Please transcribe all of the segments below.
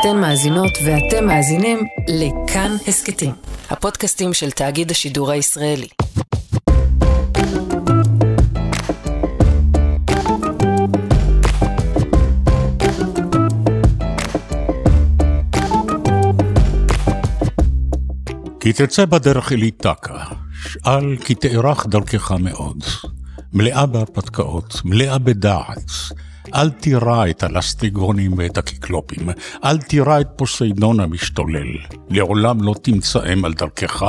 אתן מאזינות ואתם מאזינים לכאן הסכתים, הפודקאסטים של תאגיד השידור הישראלי. כי תצא בדרך אל איתקה, שאל כי תארך דרכך מאוד, מלאה בהרפתקאות, מלאה בדעת. אל תירא את הלסטריגונים ואת הקיקלופים, אל תירא את פוסיידון המשתולל, לעולם לא תמצאם על דרכך,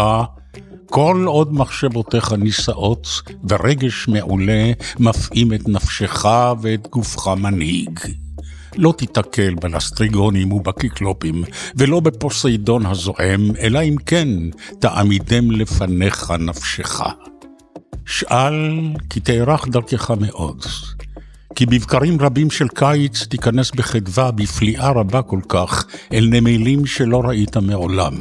כל עוד מחשבותיך נישאות, ורגש מעולה מפעים את נפשך ואת גופך מנהיג. לא תיתקל בלסטריגונים ובקיקלופים, ולא בפוסיידון הזועם, אלא אם כן תעמידם לפניך נפשך. שאל, כי תארך דרכך מאוד. כי בבקרים רבים של קיץ תיכנס בחדווה, בפליאה רבה כל כך, אל נמלים שלא ראית מעולם.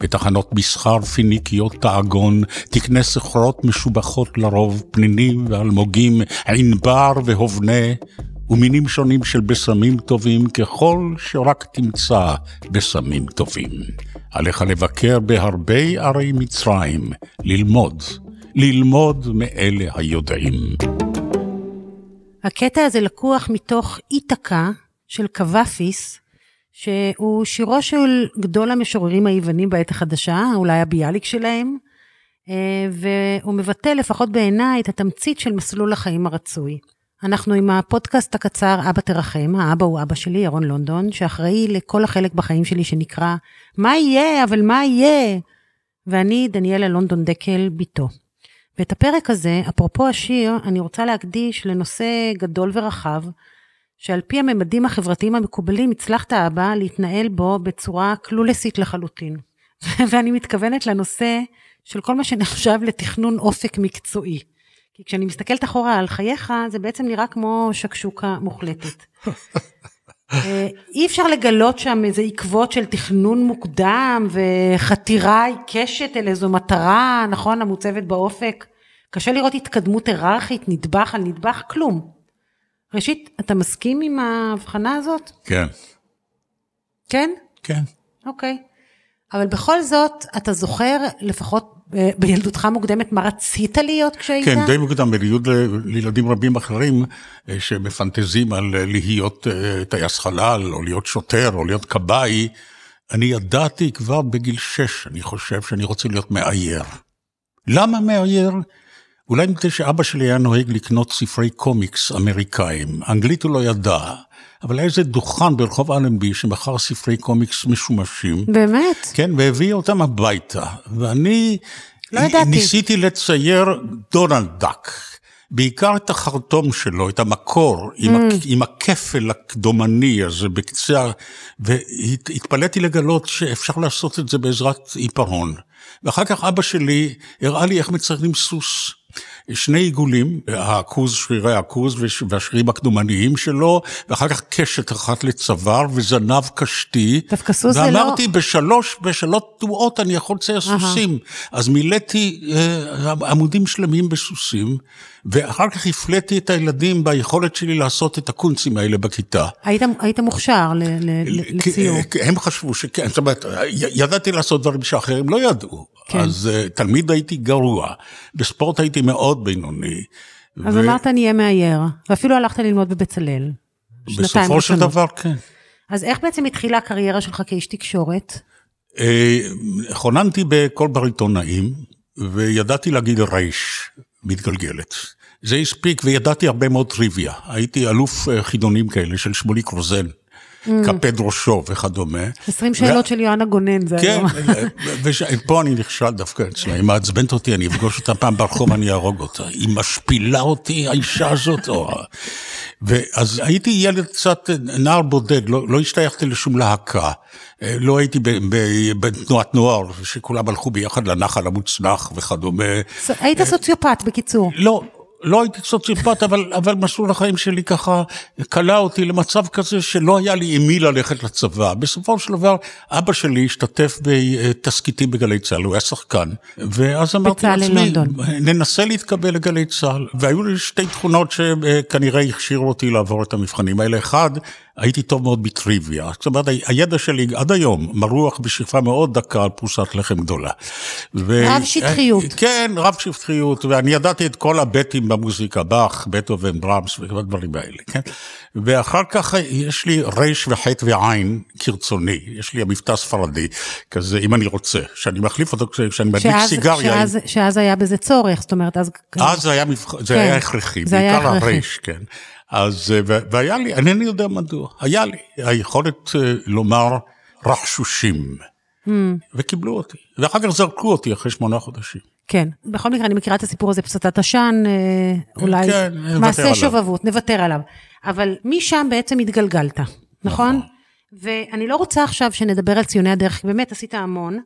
בתחנות מסחר פיניקיות תעגון, תקנה סחורות משובחות לרוב, פנינים ואלמוגים, ענבר והובנה, ומינים שונים של בשמים טובים, ככל שרק תמצא בשמים טובים. עליך לבקר בהרבה ערי מצרים, ללמוד, ללמוד מאלה היודעים. הקטע הזה לקוח מתוך איתקה של קוואפיס, שהוא שירו של גדול המשוררים היוונים בעת החדשה, אולי הביאליק שלהם, אה, והוא מבטא, לפחות בעיניי, את התמצית של מסלול החיים הרצוי. אנחנו עם הפודקאסט הקצר אבא תרחם, האבא הוא אבא שלי, ירון לונדון, שאחראי לכל החלק בחיים שלי שנקרא מה יהיה, אבל מה יהיה? ואני דניאלה לונדון דקל, בתו. ואת הפרק הזה, אפרופו השיר, אני רוצה להקדיש לנושא גדול ורחב, שעל פי הממדים החברתיים המקובלים, הצלחת אבא להתנהל בו בצורה קלולסית לחלוטין. ואני מתכוונת לנושא של כל מה שנחשב לתכנון אופק מקצועי. כי כשאני מסתכלת אחורה על חייך, זה בעצם נראה כמו שקשוקה מוחלטת. אה, אי אפשר לגלות שם איזה עקבות של תכנון מוקדם וחתירה עיקשת אל איזו מטרה, נכון, המוצבת באופק. קשה לראות התקדמות היררכית, נדבך על נדבך, כלום. ראשית, אתה מסכים עם ההבחנה הזאת? כן. כן? כן. אוקיי. אבל בכל זאת, אתה זוכר לפחות בילדותך מוקדמת מה רצית להיות כשהיית? כן, די מוקדם, בניגוד לילדים רבים אחרים אה, שמפנטזים על אה, להיות אה, טייס חלל, או להיות שוטר, או להיות כבאי, אני ידעתי כבר בגיל שש, אני חושב שאני רוצה להיות מאייר. למה מאייר? אולי מפני שאבא שלי היה נוהג לקנות ספרי קומיקס אמריקאים. אנגלית הוא לא ידע, אבל היה איזה דוכן ברחוב אלנבי שמכר ספרי קומיקס משומשים. באמת? כן, והביא אותם הביתה. ואני לא ידעתי. ניסיתי לצייר דונלד דאק. בעיקר את החרטום שלו, את המקור, mm. עם, הכ, עם הכפל הקדומני הזה בקצה, והתפלאתי לגלות שאפשר לעשות את זה בעזרת עיפרון. ואחר כך אבא שלי הראה לי איך מציירים סוס. שני עיגולים, הכוז, שרירי הכוז והשרירים הקדומניים שלו, ואחר כך קשת אחת לצוואר וזנב קשתי. דווקא סוס זה לא... ואמרתי, בשלוש, בשלוש תנועות אני יכול לצייר סוסים. אז מילאתי אה, עמודים שלמים בסוסים, ואחר כך הפלאתי את הילדים ביכולת שלי לעשות את הקונצים האלה בכיתה. היית, היית מוכשר ל, ל, לציור. הם חשבו שכן, זאת אומרת, ידעתי לעשות דברים שאחרים לא ידעו. כן. אז uh, תלמיד הייתי גרוע, בספורט הייתי מאוד בינוני. אז ו... אמרת נהיה מאייר, ואפילו הלכת ללמוד בבצלאל. בסופו של דבר, כן. אז איך בעצם התחילה הקריירה שלך כאיש תקשורת? אה, חוננתי בכל בריתונאים, וידעתי להגיד רייש, מתגלגלת. זה הספיק, וידעתי הרבה מאוד טריוויה. הייתי אלוף אה, חידונים כאלה של שמוליק רוזן. קפד ראשו וכדומה. 20 שאלות של יואנה גונן, זה היום. כן, ופה אני נכשל דווקא אצלה, היא מעצבנת אותי, אני אפגוש אותה פעם ברחוב, אני אהרוג אותה. היא משפילה אותי, האישה הזאת. ואז הייתי ילד קצת, נער בודד, לא, לא השתייכתי לשום להקה. לא הייתי בתנועת נוער, שכולם הלכו ביחד לנחל המוצנח וכדומה. היית סוציופט, בקיצור. לא. לא הייתי סוציופט, אבל, אבל מסלול החיים שלי ככה כלא אותי למצב כזה שלא היה לי עם מי ללכת לצבא. בסופו של דבר, אבא שלי השתתף בתסכיתים בגלי צה"ל, הוא היה שחקן. ואז אמרתי לעצמי, ננסה להתקבל לגלי צה"ל. והיו לי שתי תכונות שכנראה הכשירו אותי לעבור את המבחנים האלה. אחד, הייתי טוב מאוד בטריוויה. זאת אומרת, הידע שלי עד היום מרוח בשאיפה מאוד דקה על פרוסת לחם גדולה. ו... רב שטחיות. כן, רב שטחיות, ואני ידעתי את כל הבטים במוזיקה, באך, בטהובן, ברמס וכל הדברים האלה, כן? ואחר כך יש לי רייש וחטא ועין כרצוני, יש לי המבטא ספרדי, כזה, אם אני רוצה, שאני מחליף אותו כשאני מדליק סיגריה. שאז, שאז היה בזה צורך, זאת אומרת, אז... אז זה היה, מבח... זה כן, היה הכרחי, בעיקר הרייש, כן. אז, אה, והיה לי, אינני יודע מדוע, היה לי היכולת אה, לומר לחשושים, mm. וקיבלו אותי, ואחר כך זרקו אותי אחרי שמונה חודשים. כן, בכל מקרה אני מכירה את הסיפור הזה, פצצת עשן, אה, אולי כן, מעשה שובבות, נוותר עליו. אבל משם בעצם התגלגלת, נכון? נכון? ואני לא רוצה עכשיו שנדבר על ציוני הדרך, כי באמת עשית המון.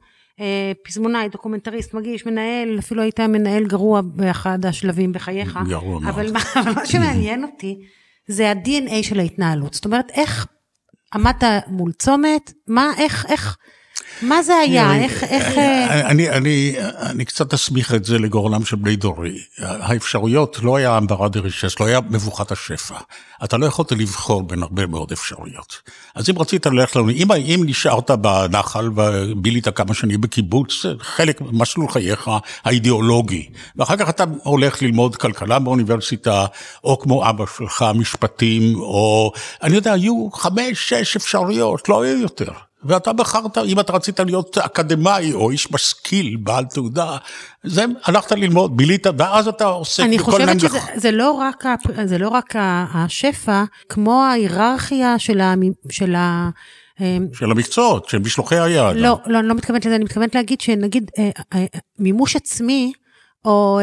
פזמונאי, דוקומנטריסט, מגיש, מנהל, אפילו היית מנהל גרוע באחד השלבים בחייך. גרוע מאוד. אבל מה, מה שמעניין אותי, זה ה-DNA של ההתנהלות. זאת אומרת, איך עמדת מול צומת, מה, איך, איך, מה זה היה? איך... איך... אה, אני, אני, אני קצת אסמיך את זה לגורלם של בני דורי. האפשרויות לא היה אמברה דרישס, לא היה מבוכת השפע. אתה לא יכולת לבחור בין הרבה מאוד אפשרויות. אז אם רצית ללכת לנו, אם, אם נשארת בנחל ובילית כמה שנים בקיבוץ, זה חלק ממסלול חייך האידיאולוגי. ואחר כך אתה הולך ללמוד כלכלה באוניברסיטה, או כמו אבא שלך, משפטים, או... אני יודע, היו חמש, שש אפשרויות, לא היו יותר. ואתה בחרת, אם אתה רצית להיות אקדמאי או איש משכיל, בעל תעודה, זה הלכת ללמוד, בילית, ואז אתה עוסק בכל מיני... אני חושבת שזה לא רק, זה לא רק השפע, כמו ההיררכיה של ה... של ה אמ, של המקצועות, של משלוחי היד. לא, לא, אני לא מתכוונת לזה, אני מתכוונת להגיד שנגיד אה, אה, מימוש עצמי, או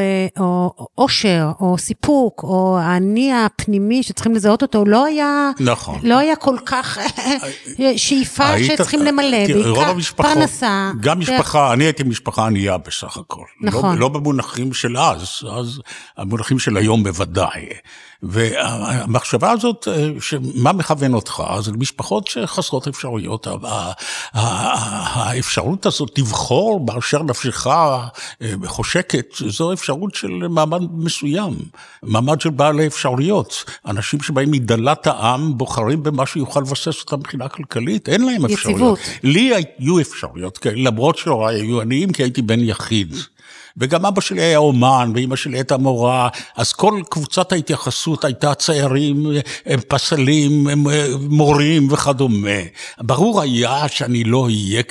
עושר, או, או סיפוק, או האני הפנימי שצריכים לזהות אותו, לא היה, נכון. לא היה כל כך שאיפה היית, שצריכים למלא, בעיקר המשפחות, פרנסה. גם משפחה, אני הייתי משפחה ענייה בסך הכל. לא- נכון. לא, לא במונחים של אז, אז המונחים של היום בוודאי. והמחשבה הזאת, אה, מה מכוון אותך, זה משפחות שחסרות אפשרויות. האפשרות הזאת לבחור באשר נפשך אה, חושקת, זו אפשרות של מעמד מסוים, מעמד של בעלי אפשרויות. אנשים שבאים מדלת העם בוחרים במה שיוכל לבסס אותם מבחינה כלכלית, אין להם אפשרויות. יציבות. לי היו אפשרויות כאלה, למרות שהוריי היו עניים, כי הייתי בן יחיד. וגם אבא שלי היה אומן, ואימא שלי הייתה מורה, אז כל קבוצת ההתייחסות הייתה ציירים, הם פסלים, הם מורים וכדומה. ברור היה שאני לא אהיה...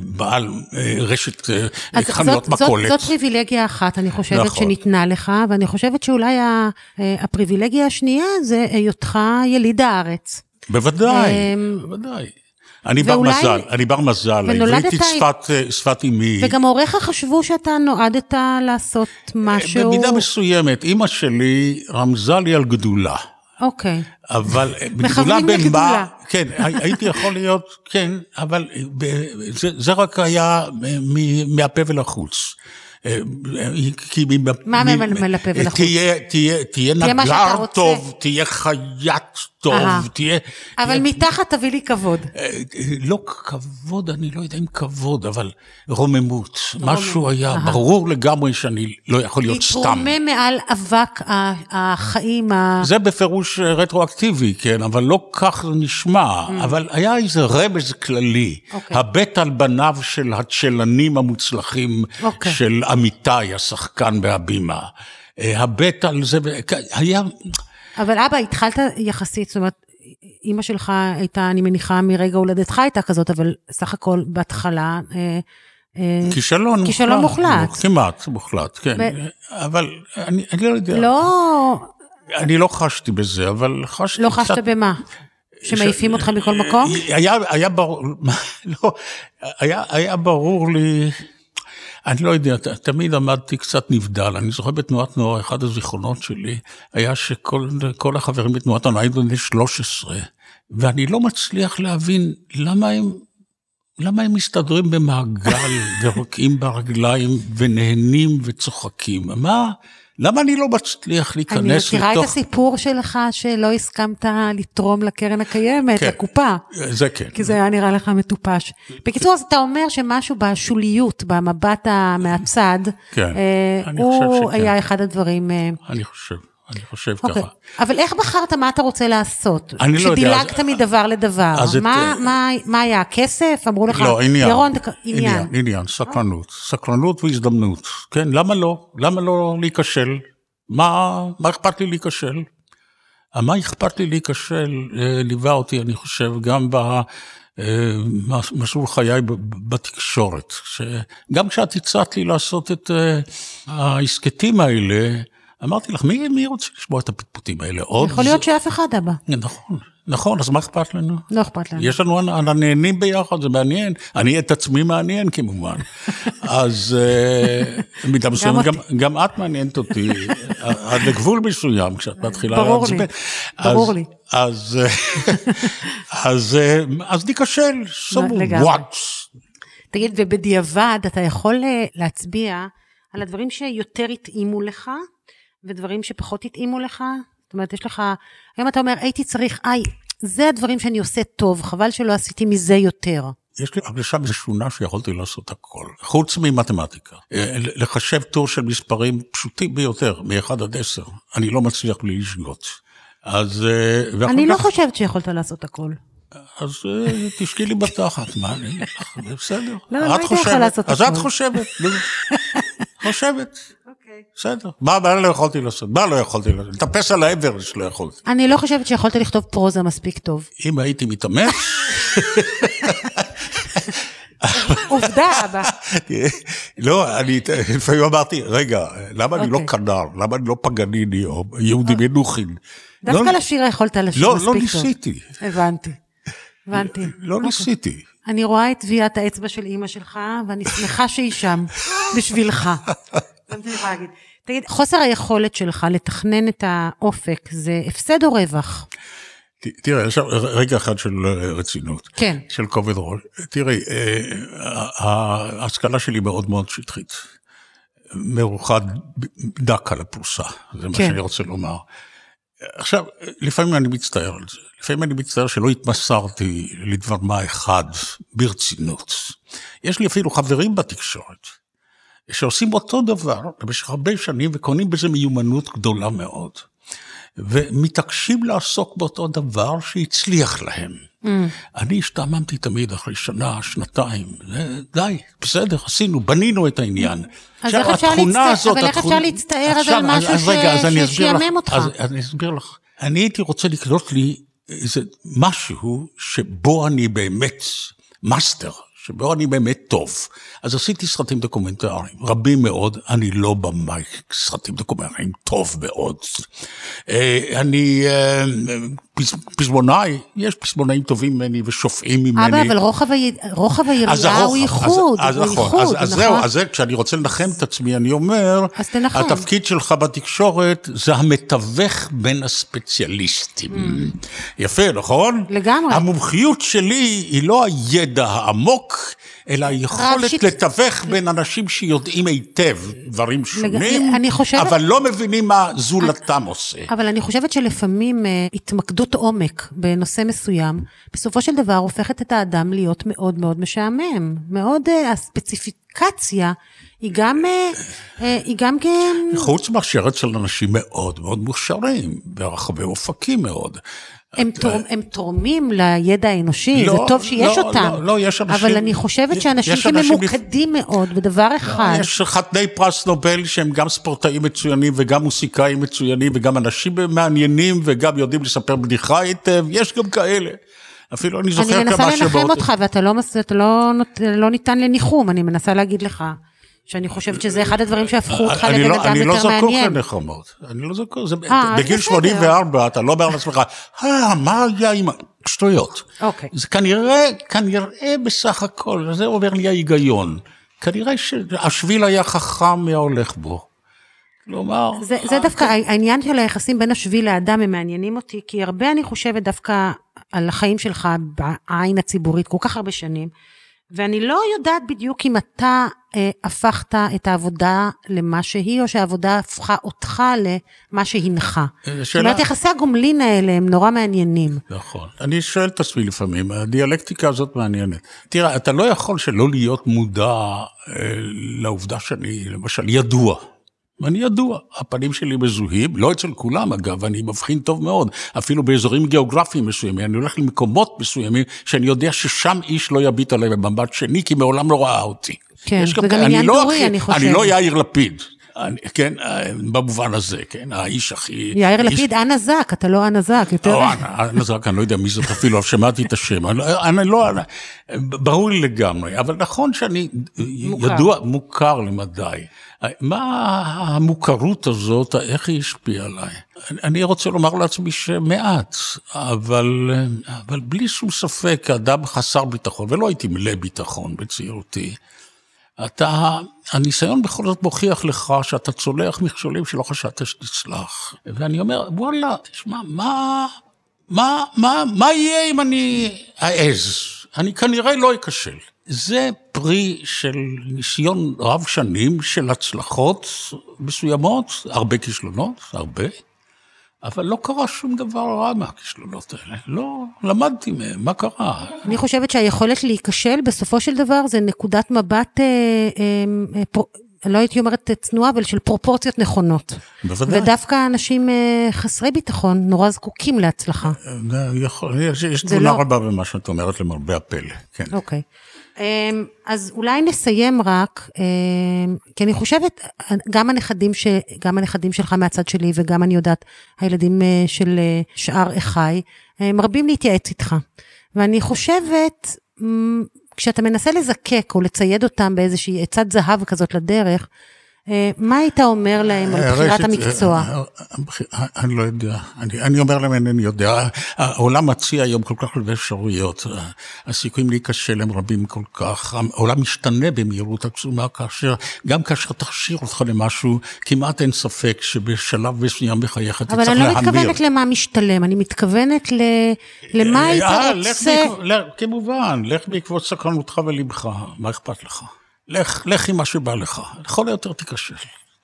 בעל אה, רשת אה, חנויות מכולת. זאת, זאת פריבילגיה אחת, אני חושבת, נכון. שניתנה לך, ואני חושבת שאולי אה, הפריבילגיה השנייה זה היותך יליד הארץ. בוודאי, בוודאי. אני בר מזל, אני בר מזל, העברית היא שפת, אה, שפת אימי. וגם הוריך חשבו שאתה נועדת לעשות משהו... במידה מסוימת, אימא שלי רמזה לי על גדולה. אוקיי. אבל אה, בגדולה בין מה... כן, הייתי יכול להיות, כן, אבל זה, זה רק היה מהפה ולחוץ. כי מה מלפה ולחוץ? תהיה נגר טוב, תהיה חייט טוב, תהיה... אבל מתחת תביא לי כבוד. אה, לא כבוד, אני לא יודע אם כבוד, אבל רוממות. משהו היה ברור לגמרי שאני לא יכול להיות סתם. להתרומם מעל אבק החיים ה... זה בפירוש רטרואקטיבי, כן, אבל לא כך זה נשמע. Mm. אבל היה איזה רמז כללי. אוקיי. הבט על בניו של הצ'לנים המוצלחים אוקיי. של אמיתי, השחקן בהבימה. אה, הבט על זה, היה... אבל אבא, התחלת יחסית, זאת אומרת, אימא שלך הייתה, אני מניחה, מרגע הולדתך הייתה כזאת, אבל סך הכל בהתחלה... אה, אה, כישלון, כישלון מוחלט. כמעט מוחלט, כן. אבל אני, אני לא יודע. לא... אני לא חשתי בזה, אבל חשתי לא קצת... לא חשת במה? שמעיפים. אותך מכל מקום? היה, היה ברור, לא, היה, היה ברור לי... אני לא יודע, תמיד עמדתי קצת נבדל. אני זוכר בתנועת נוער, אחד הזיכרונות שלי היה שכל החברים בתנועת הנוער היו בני 13, ואני לא מצליח להבין למה הם... למה הם מסתדרים במעגל ורוקעים ברגליים ונהנים וצוחקים? מה, למה אני לא מצליח להיכנס לתוך... אני מכירה לתוך... את הסיפור שלך שלא הסכמת לתרום לקרן הקיימת, כן, לקופה. זה כן. כי זה היה נראה לך מטופש. בקיצור, אז אתה אומר שמשהו בשוליות, במבט מהצד, כן, אה, הוא היה אחד הדברים... אני חושב. אני חושב אוקיי. ככה. אבל איך בחרת מה אתה רוצה לעשות? אני לא יודע, כשדילגת אז- מדבר לדבר, אז את- מה, מה, מה היה, הכסף? אמרו לך, לא, עניין. ירון, עניין. עניין, עניין, סקרנות. סקרנות והזדמנות. כן, למה לא? למה לא להיכשל? מה, מה אכפת לי להיכשל? אה, מה אכפת לי להיכשל אה, ליווה אותי, אני חושב, גם במסלול חיי ב- ב- בתקשורת. שגם כשאת הצעת לי לעשות את אה, ההסכתים האלה, אמרתי לך, מי, מי רוצה לשמוע את הפטפוטים האלה? עוד? יכול להיות שאף אחד אבא, נכון, נכון, אז מה אכפת לנו? לא אכפת לנו. יש לנו אנ- נהנים ביחד, זה מעניין. אני את עצמי מעניין כמובן. אז אה, במידה מסוימת, גם. גם את מעניינת אותי, עד לגבול מסוים, כשאת מתחילה ברור לי. ברור אז- לי. אז, אה, אז, אה, אז ניכשל, לגמרי. what? תגיד, ובדיעבד אתה יכול אה, להצביע על הדברים שיותר התאימו לך, ודברים שפחות התאימו לך? זאת אומרת, יש לך, היום אתה אומר, הייתי צריך, איי, זה הדברים שאני עושה טוב, חבל שלא עשיתי מזה יותר. יש לי הרגשה משונה שיכולתי לעשות הכל, חוץ ממתמטיקה. אה, לחשב טור של מספרים פשוטים ביותר, מ-1 עד 10, אני לא מצליח בלי לשגות. אז... אה, אני לא כך- חושבת שיכולת לעשות הכל. אז אה, תשקי לי בתחת, מה אני זה בסדר. לא, לא את הייתי יכולה לעשות אז הכל. את חושבת, חושבת, בסדר. מה מה לא יכולתי לעשות? מה לא יכולתי לעשות? לטפס על האברסט לא יכולתי. אני לא חושבת שיכולת לכתוב פרוזה מספיק טוב. אם הייתי מתאמץ, עובדה, אבא. לא, אני לפעמים אמרתי, רגע, למה אני לא אוקיי. כנר? למה אני לא פגניני או יהודי מנוחין? דווקא לא- לשיר יכולת לשיר לא, מספיק לא טוב. ניסיתי, הבנתי. הבנתי. לא אוקיי. ניסיתי. אני רואה את טביעת האצבע של אימא שלך, ואני שמחה שהיא שם, בשבילך. זה מה שאני יכולה להגיד. תגיד, חוסר היכולת שלך לתכנן את האופק, זה הפסד או רווח? תראה, עכשיו רגע אחד של רצינות. כן. של כובד ראש. תראי, אה, ההשכלה שלי מאוד מאוד שטחית. מרוחד דק על הפרוסה, זה מה כן. שאני רוצה לומר. עכשיו, לפעמים אני מצטער על זה. לפעמים אני מצטער שלא התמסרתי לדבר מה אחד ברצינות. יש לי אפילו חברים בתקשורת, שעושים אותו דבר במשך הרבה שנים וקונים בזה מיומנות גדולה מאוד. ומתעקשים לעסוק באותו דבר שהצליח להם. Mm. אני השתעממתי תמיד אחרי שנה, שנתיים, די, בסדר, עשינו, בנינו את העניין. אז עכשיו, איך אפשר להצטער- הזאת, אבל איך התכונה- אפשר להצטער על עכשיו, משהו אז- אז רגע, ש- אז לך- ששיעמם אותך? אז אני אסביר לך. אני הייתי רוצה לקנות לי איזה משהו שבו אני באמת מאסטר, שבו אני באמת טוב. אז עשיתי סרטים דוקומנטריים, רבים מאוד, אני לא במאי סרטים דוקומנטריים, טוב מאוד. אה, אני אה, פזמונאי, יש פזמונאים טובים ממני ושופעים ממני. אבא, אבל רוחב אז היריעה הוא ייחוד, אז, אז הוא נכון, ייחוד, אז, אז זהו, נכון? אז זה, כשאני רוצה לנחם את עצמי, אני אומר, אז תנחם. התפקיד שלך בתקשורת זה המתווך בין הספציאליסטים. יפה, נכון? לגמרי. המומחיות שלי היא לא הידע העמוק, אלא היכולת רב-שיט- לתווך בין אנשים שיודעים היטב דברים שונים, אני חושבת- אבל לא מבינים מה זולתם עושה. אבל אני חושבת שלפעמים אה, התמקדות עומק בנושא מסוים, בסופו של דבר הופכת את האדם להיות מאוד מאוד משעמם. מאוד, אה, הספציפיקציה היא גם, אה, היא גם כן... חוץ מאשר אצל אנשים מאוד מאוד מוכשרים, ברחבי אופקים מאוד. הם, תורם, הם תורמים לידע האנושי, לא, זה טוב שיש לא, אותם. לא, לא, יש אנשים- אבל אני חושבת שאנשים שממוקדים מאוד בדבר אחד, יש חתני פרס נובל שהם גם ספורטאים מצוינים וגם מוסיקאים מצוינים וגם אנשים מעניינים וגם יודעים לספר בדיחה היטב, יש גם כאלה. אפילו אני זוכר אני כמה מנסה לנחם שבאות... אותך ואתה לא, מס- לא, לא ניתן לניחום, אני מנסה להגיד לך. שאני חושבת שזה אחד הדברים שהפכו אותך אני לבן לא- אדם אני לא יותר זקוק מעניין. לנחמות, אני לא זקוק, זה- אה, בגיל בסדר. 84 אתה לא אומר לעצמך, אה, מה היה עם... ה-" שטויות. אוקיי. זה כנראה, כנראה בסך הכל, זה אומר לי ההיגיון, כנראה שהשביל היה חכם מההולך בו. כלומר, זה, זה דווקא העניין של היחסים בין השביל לאדם הם מעניינים אותי, כי הרבה אני חושבת דווקא על החיים שלך בעין הציבורית כל כך הרבה שנים, ואני לא יודעת בדיוק אם אתה אה, הפכת את העבודה למה שהיא, או שהעבודה הפכה אותך למה שהנחה. זאת שאלה- אומרת, יחסי הגומלין האלה הם נורא מעניינים. נכון. אני שואל את עצמי לפעמים, הדיאלקטיקה הזאת מעניינת. תראה, אתה לא יכול שלא להיות מודע אה, לעובדה שאני, למשל, ידוע. אני ידוע, הפנים שלי מזוהים, לא אצל כולם אגב, אני מבחין טוב מאוד, אפילו באזורים גיאוגרפיים מסוימים, אני הולך למקומות מסוימים שאני יודע ששם איש לא יביט עליי במבט שני, כי מעולם לא ראה אותי. כן, זה גם עניין לא דורי, אני חושבת. אני לא יאיר לפיד. אני, כן, במובן הזה, כן, האיש הכי... יאיר איש... לפיד, אנה זק, אתה לא אנה זק, יותר... לא, אנה זק, אני לא יודע מי זאת אפילו, שמעתי את השם. אני, אני לא... ברור לי לגמרי, אבל נכון שאני... מוכר. ידוע, מוכר למדי. מה המוכרות הזאת, איך היא השפיעה עליי? אני רוצה לומר לעצמי שמעט, אבל, אבל בלי שום ספק, כאדם חסר ביטחון, ולא הייתי מלא ביטחון בצעירותי, אתה, הניסיון בכל זאת מוכיח לך שאתה צולח מכשולים שלא חשבת שתצלח. ואני אומר, וואלה, תשמע, מה, מה, מה, מה יהיה אם אני אעז? אני כנראה לא אכשל. זה פרי של ניסיון רב שנים של הצלחות מסוימות, הרבה כישלונות, הרבה, אבל לא קרה שום דבר רע מהכישלונות האלה. לא למדתי מהם, מה קרה? אני חושבת שהיכולת להיכשל בסופו של דבר זה נקודת מבט, אה, אה, אה, פר... לא הייתי אומרת צנועה, אבל של פרופורציות נכונות. בוודאי. ודווקא אנשים אה, חסרי ביטחון נורא זקוקים להצלחה. אה, יכול, יש, יש תבונה לא... רבה במה שאת אומרת למרבה הפלא, כן. אוקיי. אז אולי נסיים רק, אמ, כי אני חושבת, גם הנכדים, ש, גם הנכדים שלך מהצד שלי, וגם אני יודעת, הילדים אה, של אה, שאר אחיי, מרבים להתייעץ איתך. ואני חושבת, כשאתה מנסה לזקק או לצייד אותם באיזושהי עצת זהב כזאת לדרך, מה היית אומר להם על אה, בחירת המקצוע? אה, אני לא יודע, אני אומר להם אינני יודע. העולם מציע היום כל כך הרבה אפשרויות, הסיכויים להיכשל הם רבים כל כך, העולם משתנה במהירות עצומה, כאשר, גם כאשר תכשיר אותך למשהו, כמעט אין ספק שבשלב מסוים בחייך אתה צריך להמיר. אבל אני לא מתכוונת למה משתלם, אני מתכוונת למה היית רוצה... כמובן, לך בעקבות סקרנותך ולבך, מה אכפת לך? לך, לך עם מה שבא לך. לכל היותר תיכשל.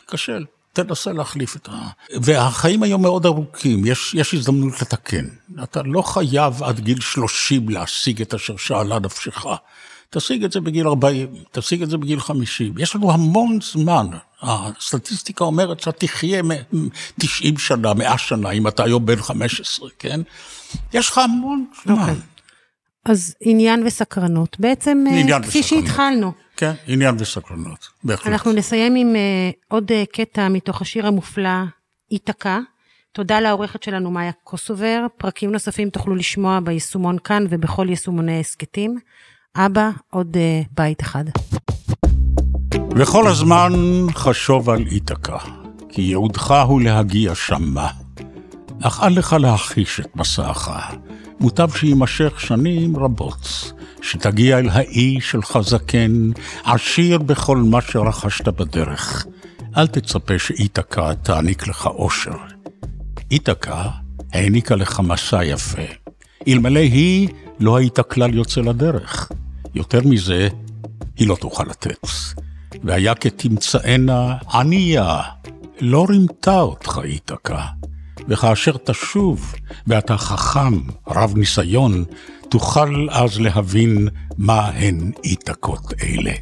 תיכשל. תנסה להחליף את ה... והחיים היום מאוד ארוכים, יש, יש הזדמנות לתקן. אתה לא חייב עד גיל 30 להשיג את אשר שאלה נפשך. תשיג את זה בגיל 40, תשיג את זה בגיל 50. יש לנו המון זמן. הסטטיסטיקה אומרת שאתה תחיה 90 שנה, 100 שנה, אם אתה היום בן 15, כן? יש לך המון זמן. Okay. אז עניין וסקרנות. בעצם, אה, עניין כפי וסקרנות. שהתחלנו. כן, עניין וסקרנות, בהחלט. אנחנו נסיים עם uh, עוד uh, קטע מתוך השיר המופלא, איתקה. תודה לעורכת שלנו, מאיה קוסובר. פרקים נוספים תוכלו לשמוע ביישומון כאן ובכל יישומוני ההסכתים. אבא, עוד uh, בית אחד. וכל הזמן חשוב על איתקה, כי ייעודך הוא להגיע שמה. אך אל לך להחיש את מסעך. מוטב שיימשך שנים רבות, שתגיע אל האי שלך זקן, עשיר בכל מה שרכשת בדרך. אל תצפה שאיתקה תעניק לך אושר. איתקה העניקה לך מסע יפה. אלמלא היא, לא היית כלל יוצא לדרך. יותר מזה, היא לא תוכל לתת. והיה כתמצאנה ענייה, לא רימתה אותך איתקה. וכאשר תשוב, ואתה חכם, רב ניסיון, תוכל אז להבין מה הן איתקות אלה.